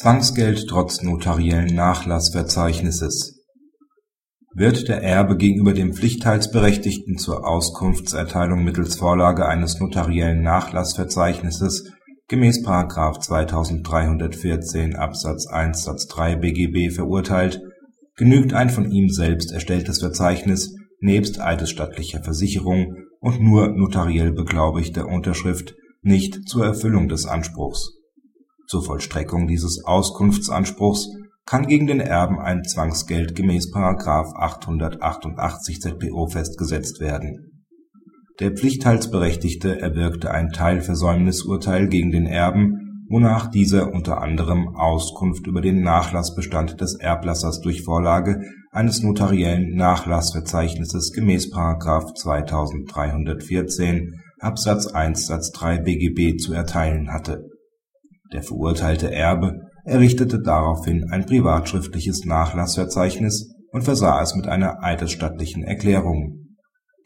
Zwangsgeld trotz notariellen Nachlassverzeichnisses. Wird der Erbe gegenüber dem Pflichtteilsberechtigten zur Auskunftserteilung mittels Vorlage eines notariellen Nachlassverzeichnisses gemäß § 2314 Absatz 1 Satz 3 BGB verurteilt, genügt ein von ihm selbst erstelltes Verzeichnis nebst eidesstattlicher Versicherung und nur notariell beglaubigter Unterschrift nicht zur Erfüllung des Anspruchs zur Vollstreckung dieses Auskunftsanspruchs kann gegen den Erben ein Zwangsgeld gemäß § 888 ZPO festgesetzt werden. Der Pflichtteilsberechtigte erwirkte ein Teilversäumnisurteil gegen den Erben, wonach dieser unter anderem Auskunft über den Nachlassbestand des Erblassers durch Vorlage eines notariellen Nachlassverzeichnisses gemäß § 2314 Absatz 1 Satz 3 BGB zu erteilen hatte der verurteilte Erbe errichtete daraufhin ein privatschriftliches Nachlassverzeichnis und versah es mit einer eidesstattlichen Erklärung.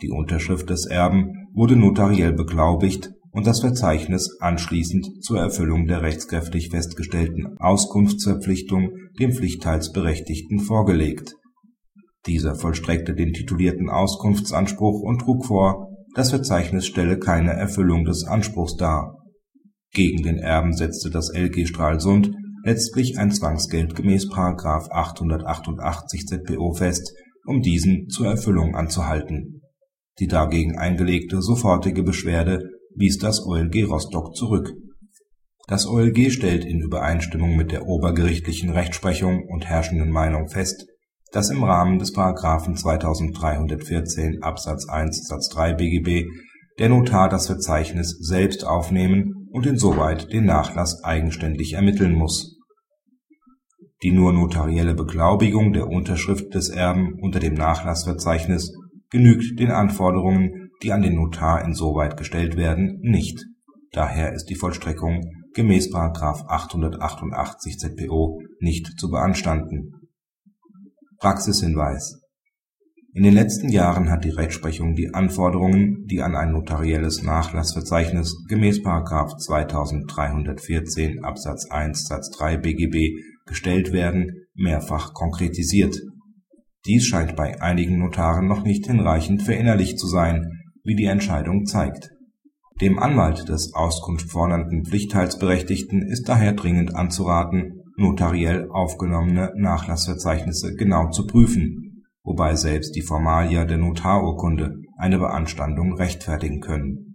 Die Unterschrift des Erben wurde notariell beglaubigt und das Verzeichnis anschließend zur Erfüllung der rechtskräftig festgestellten Auskunftsverpflichtung dem Pflichtteilsberechtigten vorgelegt. Dieser vollstreckte den titulierten Auskunftsanspruch und trug vor, das Verzeichnis stelle keine Erfüllung des Anspruchs dar gegen den Erben setzte das LG Stralsund letztlich ein Zwangsgeld gemäß § 888 ZPO fest, um diesen zur Erfüllung anzuhalten. Die dagegen eingelegte sofortige Beschwerde wies das OLG Rostock zurück. Das OLG stellt in Übereinstimmung mit der obergerichtlichen Rechtsprechung und herrschenden Meinung fest, dass im Rahmen des § 2314 Absatz 1 Satz 3 BGB der Notar das Verzeichnis selbst aufnehmen und insoweit den Nachlass eigenständig ermitteln muss. Die nur notarielle Beglaubigung der Unterschrift des Erben unter dem Nachlassverzeichnis genügt den Anforderungen, die an den Notar insoweit gestellt werden, nicht. Daher ist die Vollstreckung gemäß § 888 ZPO nicht zu beanstanden. Praxishinweis in den letzten Jahren hat die Rechtsprechung die Anforderungen, die an ein notarielles Nachlassverzeichnis gemäß § 2314 Absatz 1 Satz 3 BGB gestellt werden, mehrfach konkretisiert. Dies scheint bei einigen Notaren noch nicht hinreichend verinnerlicht zu sein, wie die Entscheidung zeigt. Dem Anwalt des Auskunft fordernden Pflichtteilsberechtigten ist daher dringend anzuraten, notariell aufgenommene Nachlassverzeichnisse genau zu prüfen wobei selbst die Formalia der Notarurkunde eine Beanstandung rechtfertigen können